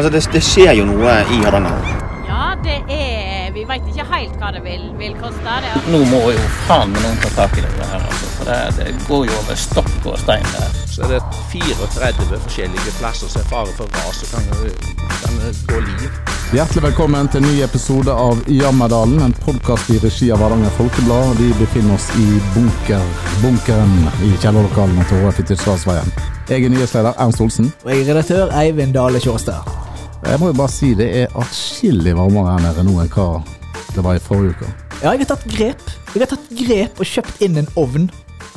Altså, det, det skjer jo noe i Hardanger. Ja, det er Vi veit ikke helt hva det vil, vil koste. Det er Nå må jo faen meg noen ta tak i det her, altså. For det, det går jo over stokk og stein der. Så er det 34 forskjellige plasser som er fare for ras og kan, kan gå liv. Hjertelig velkommen til en ny episode av Jammerdalen, en podkast i regi av Hardanger Folkeblad. Vi befinner oss i bunker, bunkeren i kjellerlokalene til HF i Tysdalsveien. Jeg er nyhetsleder Ernst Olsen. Og jeg er redaktør Eivind Dale Kjåstad. Jeg må jo bare si det er atskillig varmere her nede nå enn hva det var i forrige uke. Ja, jeg har tatt grep. Jeg har tatt grep og kjøpt inn en ovn.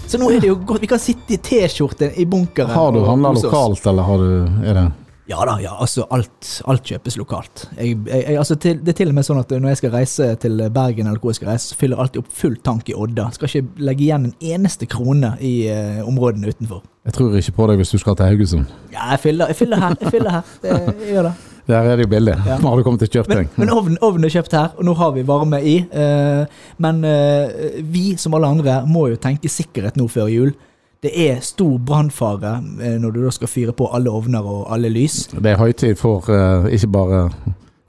Så nå er det jo godt. Vi kan sitte i T-skjorte i bunkeren. Har du handla lokalt, eller har du er det Ja da, ja. Altså, alt, alt kjøpes lokalt. Jeg, jeg, altså, til, det er til og med sånn at når jeg skal reise til Bergen, eller hvor jeg skal reise, så fyller jeg alltid opp full tank i Odda. Skal ikke legge igjen en eneste krone i uh, områdene utenfor. Jeg tror ikke på deg hvis du skal til Haugesund. Ja, jeg fyller, jeg fyller her. Jeg fyller her. Det, jeg gjør det. Der er det jo billig. Ja. Nå har du kommet til kjøpt Men, ting. men ovnen, ovn er kjøpt her, og nå har vi varme i. eh, men eh, vi, som alle andre, må jo tenke sikkerhet nå før jul. Det er stor brannfare eh, når du da skal fyre på alle ovner og alle lys. Det er høytid for ikke bare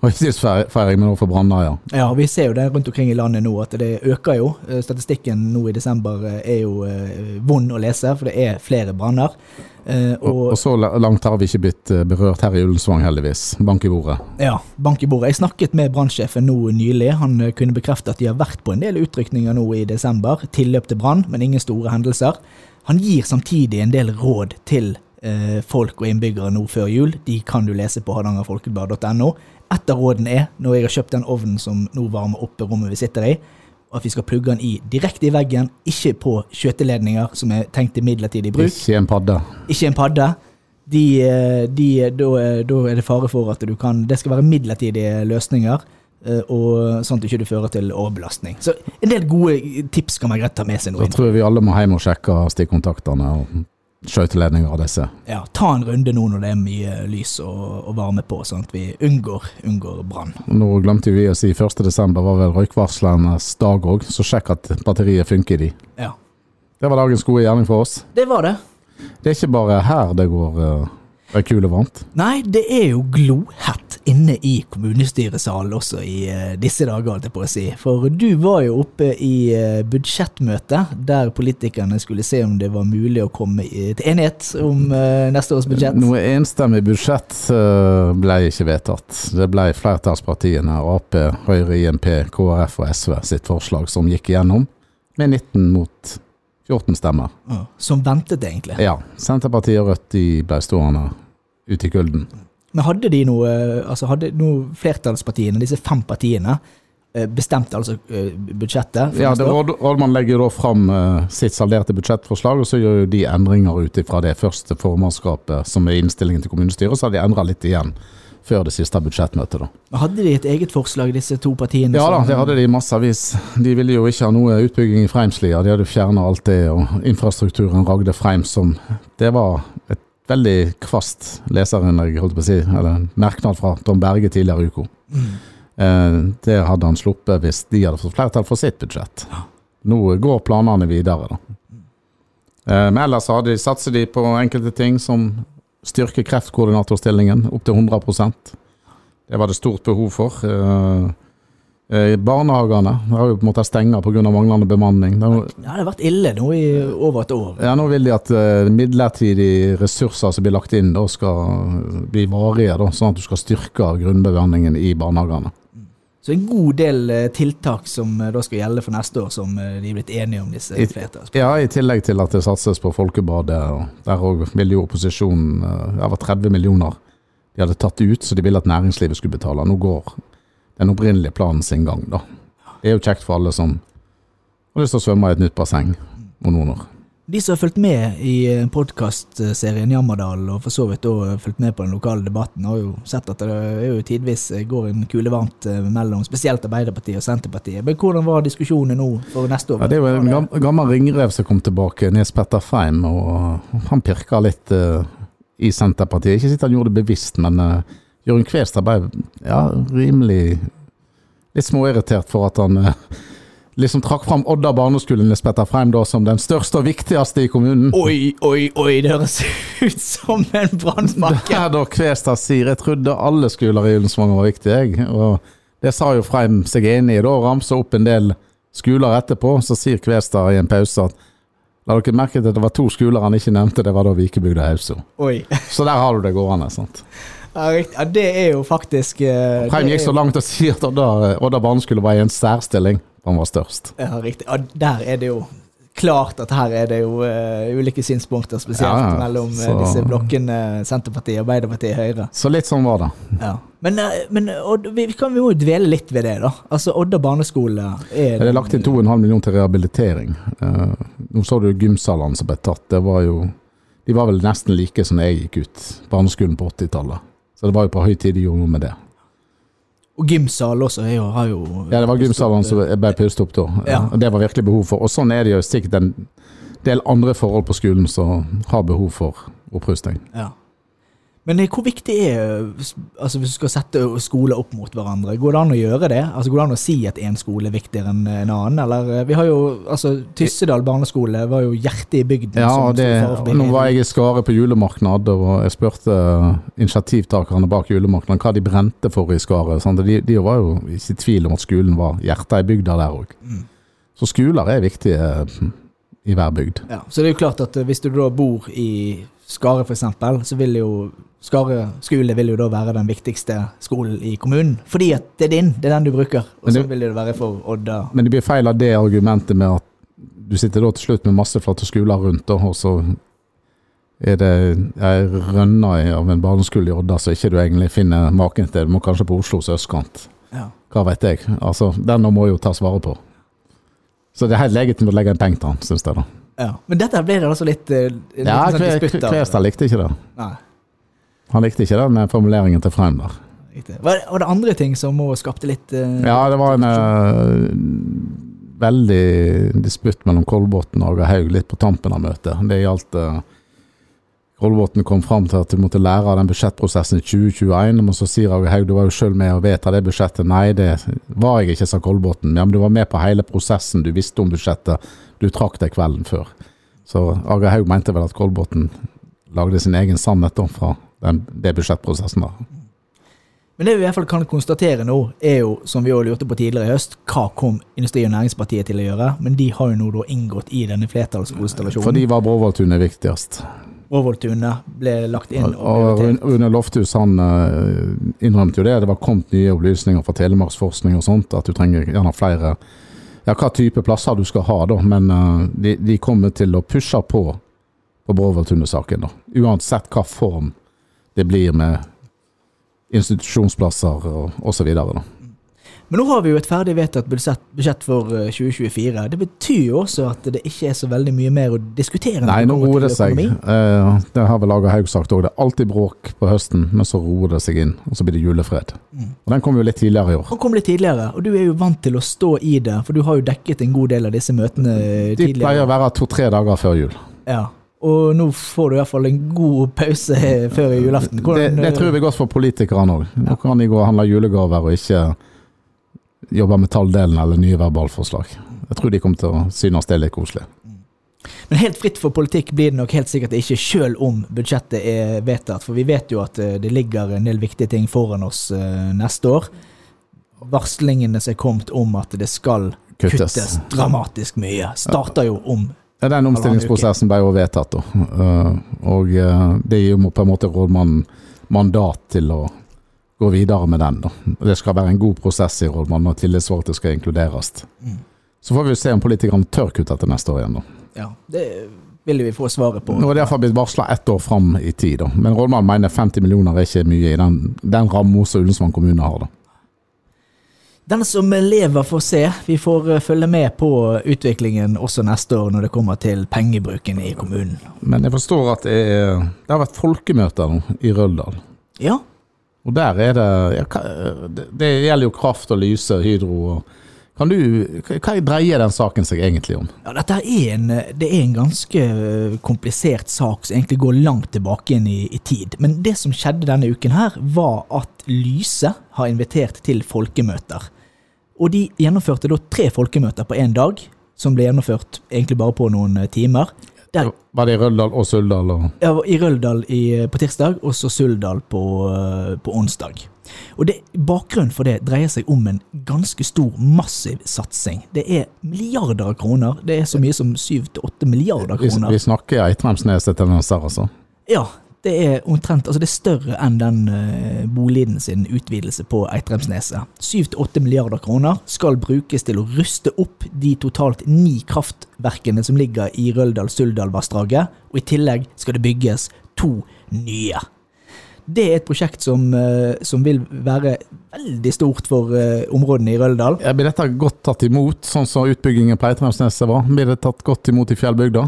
høytidsfeiring, med noe for Brann, ja. Ja, Vi ser jo det rundt omkring i landet nå, at det øker jo. Eh, Statistikken nå i desember eh, er jo eh, vond å lese, for det er flere branner. Og, og og så langt har vi ikke blitt berørt her i Ullensvang, heldigvis. Bank i bordet. Ja, bank i bordet. Jeg snakket med brannsjefen nå nylig. Han kunne bekrefte at de har vært på en del utrykninger nå i desember. Tilløp til brann, men ingen store hendelser. Han gir samtidig en del råd til eh, folk og innbyggere nå før jul. De kan du lese på hardangerfolkeblad.no. Et av rådene er, når jeg har kjøpt den ovnen som nå varmer opp rommet vi sitter i, at vi skal plugge den i direkte i veggen, ikke på skjøteledninger som er tenkt til midlertidig bruk Ikke en padde. ikke en padde. De, eh, de, da, da er det fare for at du kan Det skal være midlertidige løsninger, eh, og sånn at du ikke fører til overbelastning. Så en del gode tips kan man greit ta med seg nå. Da tror jeg vi alle må hjem og sjekke stikkontaktene og skøyteledninger av disse. Ja, ta en runde nå når det er mye lys og, og varme på, sånn at vi unngår, unngår brann. Nå glemte vi å si 1.12. var vel røykvarslernes dag òg, så sjekk at batteriet funker i de. Ja, Det var dagens gode gjerning for oss. det var det. Det er ikke bare her det går uh, kul og varmt. Nei, det er jo glohett inne i kommunestyresalen også i eh, disse dager, holdt jeg på å si. For du var jo oppe i eh, budsjettmøte, der politikerne skulle se om det var mulig å komme til enighet om eh, neste års budsjett. Noe enstemmig budsjett ble ikke vedtatt. Det ble flertallspartiene Ap, Høyre, INP, KrF og SV sitt forslag som gikk igjennom, med 19 mot 14 stemmer. Som ventet, egentlig. Ja, Senterpartiet og Rødt de ble stående ute i kulden. Men hadde de noe, altså hadde noe flertallspartiene, disse fem partiene, bestemte bestemt altså eh, budsjettet? Ja, det, råd, Rådmann legger da fram eh, sitt salderte budsjettforslag, og så gjør jo de endringer ut ifra det første formannskapet som er innstillingen til kommunestyret, så har de endra litt igjen før det siste budsjettmøtet. da. Hadde de et eget forslag, disse to partiene? Ja da, det hadde de massevis. De ville jo ikke ha noe utbygging i Freimslia, de hadde fjerna alt det, og infrastrukturen ragde Freim som Det var et veldig kvast leserinnlegg, holdt jeg på å si, eller en merknad fra Tom Berge tidligere i uka. Eh, det hadde han sluppet hvis de hadde fått flertall for sitt budsjett. Nå går planene videre, da. Eh, men ellers de, satser de på enkelte ting som styrker kreftkoordinatorstillingen opp til 100% Det var det stort behov for. Eh, eh, barnehagene har jo på en måte stengt pga. manglende bemanning. Det Ja, det har vært ille nå i over et år. ja, nå vil de at eh, midlertidige ressurser som blir lagt inn, da skal bli varige, da, sånn at du skal styrke grunnbemanningen i barnehagene. Så en god del eh, tiltak som eh, da skal gjelde for neste år, som de er blitt enige om, disse I- Ja, I tillegg til at det satses på Folkebadet. og Der òg ville jo opposisjonen Det var 30 millioner de hadde tatt ut, så de ville at næringslivet skulle betale. Nå går den opprinnelige planen sin gang, da. Det er jo kjekt for alle som har lyst til å svømme i et nytt basseng om noen år. De som har fulgt med i podkastserien Jammerdal, og for så vidt da fulgt med på den lokale debatten, har jo sett at det er jo tidvis eh, går en kule varmt eh, mellom spesielt Arbeiderpartiet og Senterpartiet. Men hvordan var diskusjonen nå for neste år? Ja, det er jo en gammel ringrev som kom tilbake, Nes Petter Feim, og han pirka litt eh, i Senterpartiet. Ikke sikkert han gjorde det bevisst, men Jørund Kvestad ble ja, rimelig litt småirritert for at han eh, liksom trakk fram Odda barneskole Petter Freim da som den største og viktigste i kommunen. Oi, oi, oi, det høres ut som en brannpakke! Der da Kvestad sier jeg trodde alle skoler i Ullensvang var viktige, jeg. Og det sa jo Freim seg enig i da, ramsa opp en del skoler etterpå. Så sier Kvestad i en pause at La dere merke til at det var to skoler han ikke nevnte, det var da Vikebygda og Hauso. Så der har du det gående. sant? Ja, det er jo faktisk uh, Freim gikk er så langt å si at Odda, Odda skulle var i en særstilling. Han var størst. Ja, riktig. Ja, der er det jo klart at her er det jo uh, ulike synspunkter, spesielt Ja, ja. mellom eh, Så- disse blokkene Senterpartiet, Arbeiderpartiet, Høyre. Så litt sånn var det. Ja. Men, uh, men Odd, vi, vi kan jo dvele litt ved det, da. Altså, Odda barneskole er Det er lagt inn 2,5 millioner til rehabilitering. Eh, nå så du gymsalene som ble tatt. Det var jo De var vel nesten like som jeg gikk ut barneskolen på 80-tallet. Så det var jo på høy tid de gjorde noe med det. Og gymsal også jo, har jo Ja, det var gymsalene som ble pustet opp da. Ja. Det var virkelig behov for. Og sånn er det jo sikkert en del andre forhold på skolen som har behov for opprusting. Ja. Men eh, hvor viktig er eh, altså Hvis du skal sette skoler opp mot hverandre, går det an å gjøre det? Altså Går det an å si at én skole er viktigere enn en annen? Eller eh, Vi har jo altså Tyssedal barneskole var jo hjertet i bygden. Ja, som det, nå var jeg i Skare på julemarked, og jeg spurte initiativtakerne bak julemarkedet hva de brente for i Skare. Sånn. De, de var jo ikke i tvil om at skolen var hjertet i bygda der òg. Mm. Så skoler er viktige eh, i hver bygd. Ja, så det er jo klart at eh, hvis du da bor i Skare f.eks., så vil jo Skare skole vil jo da være den viktigste skolen i kommunen. Fordi at det er din, det er den du bruker. Og så sånn vil det være for Odda. Men det blir feil av det argumentet med at du sitter da til slutt med masse flotte skoler rundt, og så er det ei rønne av en barneskole i Odda som ikke du egentlig finner maken til. Du må kanskje på Oslos østkant. Ja. Hva vet jeg. Altså, Den må jo tas vare på. Så det er helt legitimt å legge en penge til han, syns jeg. da. ja. Men dette ble det altså litt eh, Ja, sånn. Kvestad likte ikke det. Nei, Han likte ikke den formuleringen til Freim Var det, Var, det andre ting som òg skapte litt uh, Ja, det var en uh, veldig disputt mellom Kolbotn og Aga Haug litt på tampen av møtet. Det gjaldt uh, Kolbotn kom fram til at du måtte lære av den budsjettprosessen i 2021, men så sier Aga Haug du var jo sjøl med å vedta det budsjettet. Nei, det var jeg ikke, sa Kolbotn. Ja, men du var med på hele prosessen, du visste om budsjettet. Du trakk deg kvelden før. Så Aga Haug mente vel at Kolbotn lagde sin egen sannhet da, fra den, det budsjettprosessen da. Men det vi i hvert fall kan konstatere nå, er jo, som vi også lurte på tidligere i høst, hva kom Industri- og Næringspartiet til å gjøre? Men de har jo nå da inngått i denne flertallskonstellasjonen. For de var Bråvolltunet viktigst. Bråvolltunet ble lagt inn og Og. Rune- Rune Lofthus han eh, innrømte jo det. Det var kommet nye opplysninger fra Telemarksforskning og sånt, at du trenger gjerne flere Ja, hva type plasser du skal ha, da. Men eh, de, de kommer til å pushe på på Bråvolltunet-saken. Uansett hva form det blir med institusjonsplasser og osv. Men nå har vi jo et ferdig vedtatt budsjett, for eh, 2024. Det betyr jo også at det ikke er så veldig mye mer å diskutere. Nei, nå roer det seg. Eh, det har vel Lager Haug sagt òg. Det er alltid bråk på høsten, men så roer det seg inn. Og så blir det julefred. Og den kom jo litt tidligere i år. Den kom litt tidligere, og du er jo vant til å stå i det, for du har jo dekket en god del av disse møtene tidligere. De pleier å være to-tre dager før jul. Ja. Og nå får du i hvert fall en god pause før julaften. Det, Hvordan, det tror jeg er godt for politikerne òg. Nå kan de gå og handle julegaver og ikke jobbe med talldelen eller nye verbalforslag. Jeg tror de kommer til å synes det er litt koselig. Men helt fritt for politikk blir det nok helt sikkert ikke, sjøl om budsjettet er vedtatt. For vi vet jo at eh, det ligger en del viktige ting foran oss eh, neste år. Varslingene som er kommet om at det skal Kuttes. kuttes, dramatisk mye, starter jo om Ja, Den omstillingsprosessen ble jo vedtatt, da. Eh, Og eh, det gir jo på en måte rådmannen mandat til å gå videre med den. da. Det skal være en god prosess i rådmannen, og tillitsvalgte skal inkluderes. Så får vi se om politikerne tør kutte til neste år igjen. da. Ja, det vil vi få svaret på. Nå er det iallfall blitt varsla ett år fram i tid, da. men rådmannen mener 50 millioner er ikke mye i den, den ramma som Ullensvang kommune har. da. Den som lever, får se. Vi får eh, følge med på utviklingen også neste år når det kommer til pengebruken i kommunen. Men jeg forstår at det, er, det har vært folkemøter nå i Røldal. Ja, Og der er det det, gjelder jo kraft og lyse, Hydro og kan du, Hva dreier den saken seg egentlig om? Ja, dette er en, det er en ganske øh, komplisert sak som egentlig går langt tilbake inn i, i tid. Men det som skjedde denne uken her, var at Lyse har invitert til folkemøter. Og de gjennomførte da tre folkemøter på én dag, som ble gjennomført egentlig bare på noen eh, timer. Der, Var det i Røldal og Suldal? Og... ja, I Røldal i, på tirsdag, og så Suldal på, eh, på onsdag. Og det, Bakgrunnen for det dreier seg om en ganske stor, massiv satsing. Det er milliarder av kroner. Det er så mye som syv til åtte milliarder Vi, kroner. vi snakker Eitremsneset-tendenser, altså. Ja, det er omtrent Altså det er større enn den uh, Boliden sin utvidelse på Eitremsneset. 7-8 milliarder kroner skal brukes til å ruste opp de totalt ni kraftverkene som ligger i Røldal-Suldal-vassdraget, og i tillegg skal det bygges to nye. Det er et prosjekt som, eh, som vil være veldig stort for eh, områdene i Røldal. Ja, Blir dette godt tatt imot, sånn som utbyggingen på Eitremsneset var? Blir det tatt godt imot i fjellbygda?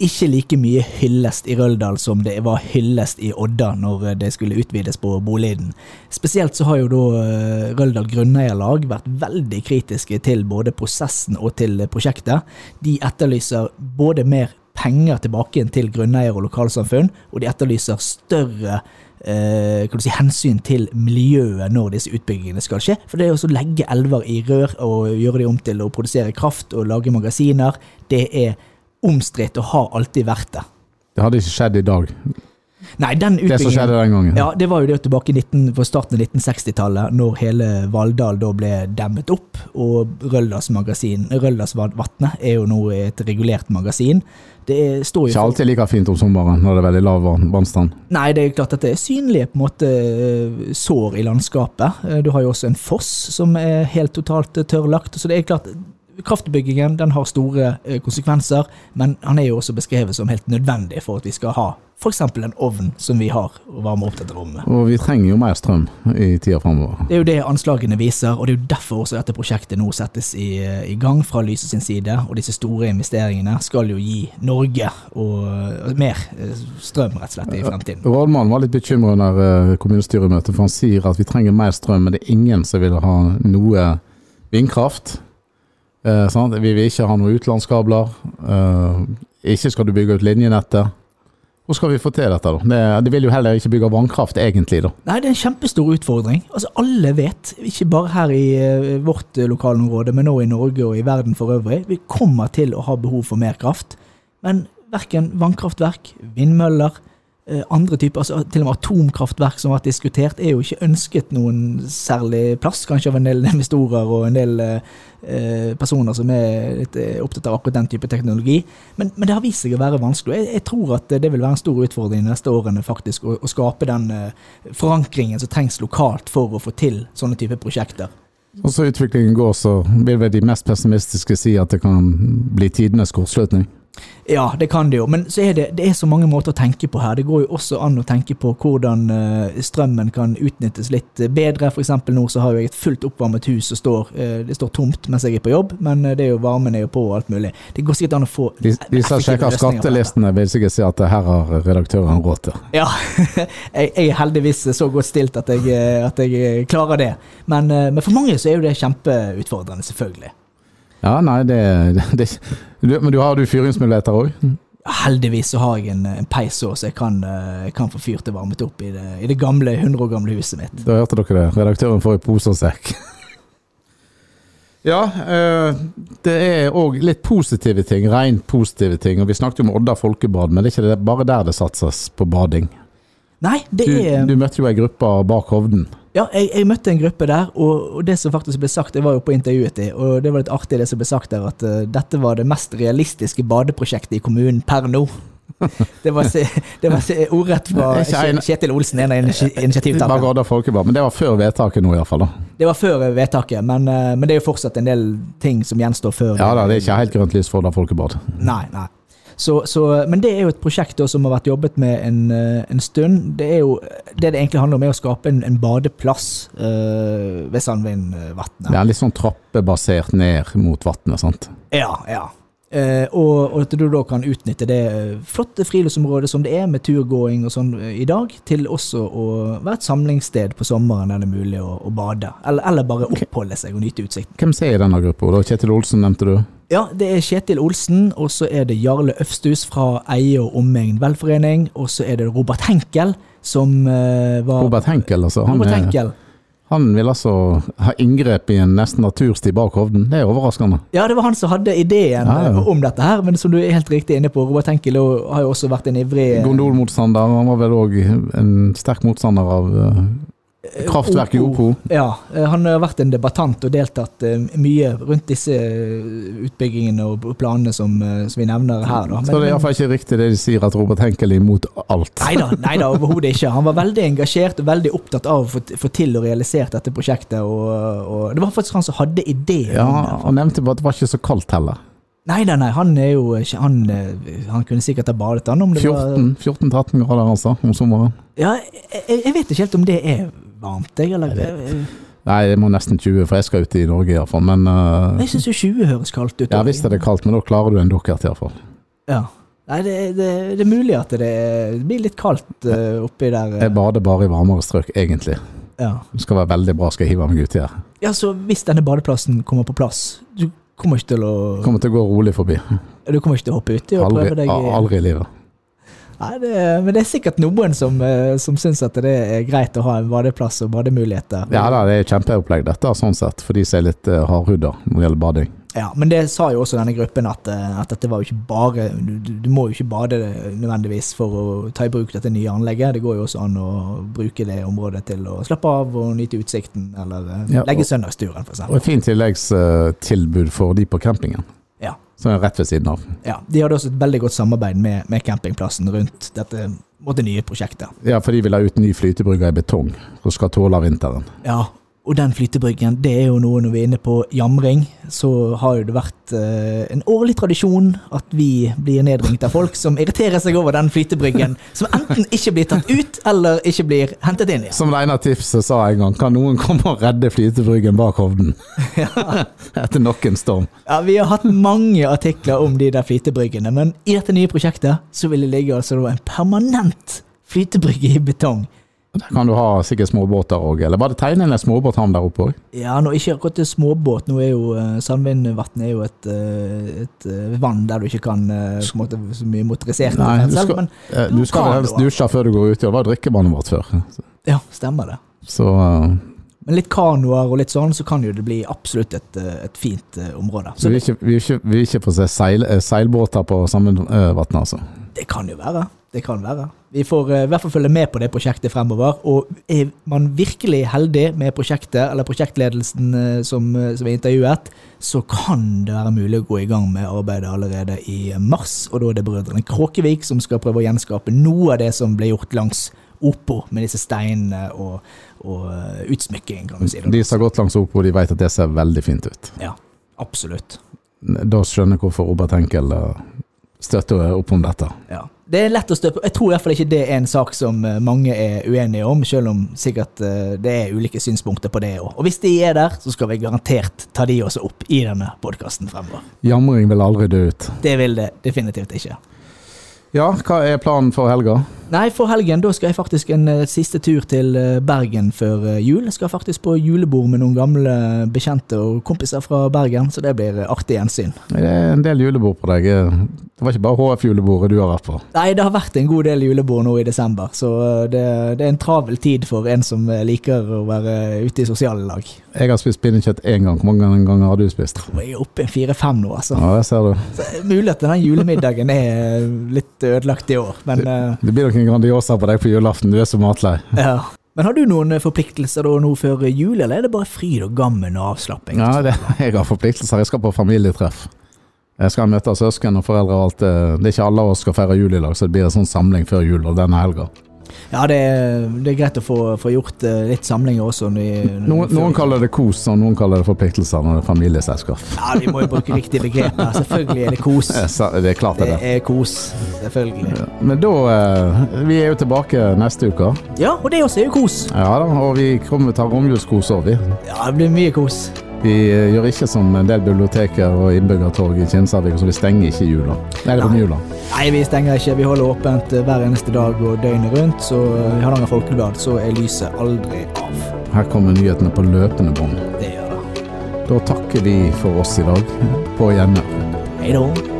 Ikke like mye hyllest i Røldal som det var hyllest i Odda når eh, det skulle utvides på Boliden. Spesielt så har jo da eh, Røldal grunneierlag vært veldig kritiske til både prosessen og til prosjektet. De etterlyser både mer penger tilbake til grunneier og lokalsamfunn, og de etterlyser større eh, si, hensyn til miljøet når disse utbyggingene skal skje. For det å legge elver i rør og gjøre de om til å produsere kraft og lage magasiner, det er omstridt og har alltid vært det. Det hadde ikke skjedd i dag, Nei, den det som skjedde den gangen. ja, det var jo det tilbake i 19, på starten av 1960-tallet, når hele Valldal da ble demmet opp. Og Røldalsvatnet er jo nå et regulert magasin. Det står jo Ikke alltid like fint om sommeren når det er veldig lav vann- vannstand. Nei, det er klart at det er synlige på en måte eh, sår i landskapet. Eh, Du har jo også en foss som er helt totalt eh, tørrlagt. Så det er klart, kraftbyggingen den har store eh, konsekvenser, men han er jo også beskrevet som helt nødvendig for at vi skal ha f.eks. en ovn som vi har å varme opp dette rommet. Og vi trenger jo mer strøm i tida framover. Det er jo det anslagene viser, og det er jo derfor også dette prosjektet nå settes i, i gang fra Lyse sin side. Og disse store investeringene skal jo gi Norge og, og mer eh, strøm, rett og slett, i fremtiden. Rådmannen var litt bekymra under eh, kommunestyremøtet, for han sier at vi trenger mer strøm, men det er ingen som vil ha noe vindkraft. Eh? Vi vil ikke ha noen utenlandskabler. Eh, ikke skal du bygge ut linjenettet. Hvor skal vi få til dette, da? Det, de vil jo heller ikke bygge vannkraft, egentlig, da. Nei, det er en kjempestor utfordring. Altså, Alle vet, ikke bare her i eh, vårt eh, lokalområde, men også i Norge og i verden for øvrig, vi kommer til å ha behov for mer kraft. Men verken vannkraftverk, vindmøller, andre typer, altså til og med atomkraftverk som har vært diskutert, er jo ikke ønsket noen særlig plass, kanskje av en del investorer og en del eh, eh, personer som er litt eh, opptatt av akkurat den type teknologi. Men, men det har vist seg å være vanskelig. Jeg, jeg tror at det vil være en stor utfordring de neste årene faktisk, å, å skape den eh, forankringen som trengs lokalt for å få til sånne type prosjekter. Og så utviklingen går, så vil vel de mest pessimistiske si at det kan bli tidenes kortslutning. Ja, det kan det jo, men så er det, det er så mange måter å tenke på her. Det går jo også an å tenke på hvordan eh, strømmen kan utnyttes litt bedre. Eksempel nå så har jeg et fullt oppvarmet hus som står, eh, det står tomt mens jeg er på jobb, men eh, det er jo varmen er jo på og alt mulig. Det går sikkert an å få De, de som sjekker skattelistene, vil sikkert si at her har redaktøren råd til. Ja, jeg, jeg er heldigvis så godt stilt at jeg, at jeg klarer det. Men, men for mange så er jo det kjempeutfordrende, selvfølgelig. Ja, nei, det, det, det du, Men du har du fyringsmuligheter òg? Heldigvis så har jeg en, en peis òg, så jeg kan, eh, kan få fyrt og varmet opp i det, i det gamle, 100 år gamle huset mitt. Da hørte dere det. Redaktøren får i pose og sekk. Ja, eh, det er òg litt positive ting, rent positive ting. Og Vi snakket jo om Odda folkebad, men det er ikke bare der det satses på bading. Nei, det Du, er du møtte jo ei gruppe bak Hovden. Ja, jeg, jeg møtte en gruppe der, og, og det som faktisk ble sagt, det var jo på intervjuet og det var litt artig det som ble sagt der, at uh, dette var det mest realistiske badeprosjektet i kommunen per nå. Det var, se- det var se- ordrett fra Kjetil Olsen, en av initiativtakerne. Men det var før vedtaket nå, iallfall. Det var før vedtaket, men, eh, men det er jo fortsatt en del ting som gjenstår før. Ja da, det er ikke helt grønt lys for da folkebad. Nei, nei. Så, så, men det er jo et prosjekt som har vært jobbet med en, eh, en stund. Det er jo, det det egentlig handler om, er å skape en, en badeplass øh, ved Sandvinvatnet. Det er litt sånn trappebasert ned mot vannet, sant. Ja, ja. Eh, og, at du da kan utnytte det flotte friluftsområdet som det er med turgåing og sånn eh, i dag, til også å være et samlingssted på sommeren der det er mulig å, å bade. Eller, eller bare oppholde seg og nyte utsikten. Hvem som er i denne gruppa? Da? Kjetil Olsen nevnte du. Ja, det er Kjetil Olsen, og så er det Jarle Øfsthus fra Eie og omegn velforening, og så er det Robert Henkel, som eh, var Robert Henkel, altså. Han, Robert er- Henkel. Han vil altså ha inngrep i en nesten natursti bak Hovden. Det er overraskende. Ja, det var han som hadde ideen Ja, ja. eh, om dette her, men som du er helt riktig inne på, Robert Henkel har jo også vært en ivrig eh, Gondolmotstander. Han var vel òg en sterk motstander av eh, kraftverket OPO. Ja, eh, han har vært en debattant og deltatt eh, mye rundt disse eh, utbyggingene og planene som, eh, som vi nevner her. Da. Så det er iallfall ikke riktig det de sier, at Robert Henkel er imot alt. Nei da, overhodet ikke. Han var veldig engasjert og veldig opptatt av å få, til og realisert dette prosjektet. Og, og Det var faktisk han som hadde ideen. Ja. Han nevnte bare at det var ikke så kaldt heller. Nei nei, nei, han er jo Han, eh, han kunne sikkert ha badet, han. Om det var 14 14-13 grader, altså, om sommeren. Ja, jeg, jeg vet ikke helt om det er varmt, jeg. Eller, jeg Nei, jeg må nesten 20, for jeg skal ut i Norge iallfall. Men uh, jeg syns jo 20 høres kaldt ut. ja, visst er det kaldt, men da klarer du en dukkert iallfall. Ja. Nei, det, det, det er mulig at det, det blir litt kaldt uh, oppi der. Uh. Jeg bader bare i varmere strøk, egentlig. Ja. Det skal være veldig bra, skal jeg hive meg uti her. ja, så hvis denne badeplassen kommer på plass, du kommer ikke til å Kommer til å gå rolig forbi. Du kommer ikke til å hoppe uti og Aldri, prøve deg aldri i livet. Nei, det, men det er sikkert noen som, uh, som syns at det er greit å ha en badeplass og bademuligheter. Ja da, det er kjempeopplegg dette, sånn sett, for de som er litt uh, hardhuda når det gjelder bading. Ja, men det sa jo også denne gruppen at, eh, at dette var jo ikke bare du, du, må jo ikke bade nødvendigvis for å ta i bruk dette nye anlegget. Det går jo også an å bruke det området til å slappe av og nyte utsikten, eller eh, Ja, legge søndagsturen, f.eks. Og et fint tilleggstilbud for de på campingen. Som er rett ved siden av. ja. De hadde også et veldig godt samarbeid med, med campingplassen rundt dette måtte, nye prosjektet. Ja, for de vil ha ut ny flytebrygge i betong, som skal tåle vinteren. Ja, og den flytebryggen, det er jo noe når vi er inne på jamring, så har jo det vært eh, en årlig tradisjon at vi blir nedringt av folk som irriterer seg over den flytebryggen, som enten ikke blir tatt ut, eller ikke blir hentet inn igjen. Som Reinar Tifse sa en gang, kan noen komme og redde flytebryggen bak Hovden? Etter nok en storm. Ja, Vi har hatt mange artikler om de der flytebryggene, men i dette nye prosjektet så vil det ligge altså en permanent flytebrygge i betong. Der kan du ha sikkert småbåter òg, eller var det tegnet en småbåthavn der oppe òg? Ja, nå ikke akkurat småbåt. Nå er jo uh, Sandvindvatn er jo et, eh, et eh, vann der du ikke kan eh, på en måte så mye motorisert Nei, du skal, men eh, du skal helst du dusje før du går ut. Det var drikkevannet vårt før. ja, stemmer det. Så eh, Men litt kanoer og litt sånn, så kan jo det bli absolutt et, eh, et fint eh, område. så vi vil ikke, vi vil ikke, vi ikke se seil, eh, seilbåter på Sandvindvatnet, altså. det kan jo være. Det kan være. Vi får eh, i hvert fall følge med på det prosjektet fremover. Og er man virkelig heldig med prosjektet, eller prosjektledelsen eh, som, eh, som er intervjuet, så kan det være mulig å gå i gang med arbeidet allerede i mars. Og da er det brødrene Kråkevik som skal prøve å gjenskape noe av det som ble gjort langs Opo, med disse steinene og, og utsmykking, kan vi si. De som har gått langs Opo, de vet at det ser veldig fint ut. Ja, absolutt. Da skjønner jeg hvorfor Robert Henkel støtter opp om dette. Ja. Det er lett å støpe Jeg tror i hvert fall ikke det er en sak som eh, mange er uenige om, selv om sikkert eh, det er ulike synspunkter på det òg. Og hvis de er der, så skal vi garantert ta de også opp i denne podkasten fremover. Jamring vil aldri dø ut. Det vil det definitivt ikke. Ja, hva er planen for helga? Nei, for helgen da skal jeg faktisk en eh, siste tur til eh, Bergen før eh, jul. Jeg skal faktisk på julebord med noen gamle bekjente og kompiser fra Bergen, så det blir artig gjensyn. Det er en del julebord på deg. Det var ikke bare HF-julebordet du har vært på. Nei, det har vært en god del julebord nå i desember, så det, det er en travel tid for en som liker å være ute i sosiale lag. Jeg har spist pinnekjøtt én gang. Hvor mange ganger har du spist? Jeg er oppe i fire-fem nå, altså. Ja, det ser du. Så Mulig at den julemiddagen er litt ødelagt i år, men Det, Det blir nok en Grandiosa på deg på julaften. Du er så matlei. ja. Men har du noen eh, forpliktelser da nå før jul, eller er det bare fryd og gammen og avslapping? Ja, det, jeg har forpliktelser. Jeg skal på familietreff. Jeg skal møte søsken og foreldre og alt det. Det er ikke alle av oss skal feire jul i dag, så det blir en sånn samling før jul og denne helga. Ja, det er, det er greit å få, få gjort eh, litt samlinger også. Når, når, Noen, noen kaller det kos, og noen kaller det forpliktelser når det er familieselskap. Ja, vi må jo bruke riktige begreper. Selvfølgelig er det kos. Det er Det klart det Det er det. er kos, selvfølgelig. Men da eh, Vi er jo tilbake neste uke. Ja, og det også er jo kos. Ja da, og vi kommer til å ta romjulskos òg, vi. Ja, det blir mye kos. Vi eh, gjør ikke som en del biblioteker og innbyggertorg i Kinsarvik, så vi stenger ikke i jula. Nei, det er romjula. Nei, vi stenger ikke. Vi holder åpent eh, hver eneste dag og døgnet rundt. Så eh, i Hardanger Folkeblad så er lyset aldri av. Her kommer nyhetene på løpende bånd. Det gjør det. Da takker vi for oss i dag. På gjennom. Hei da.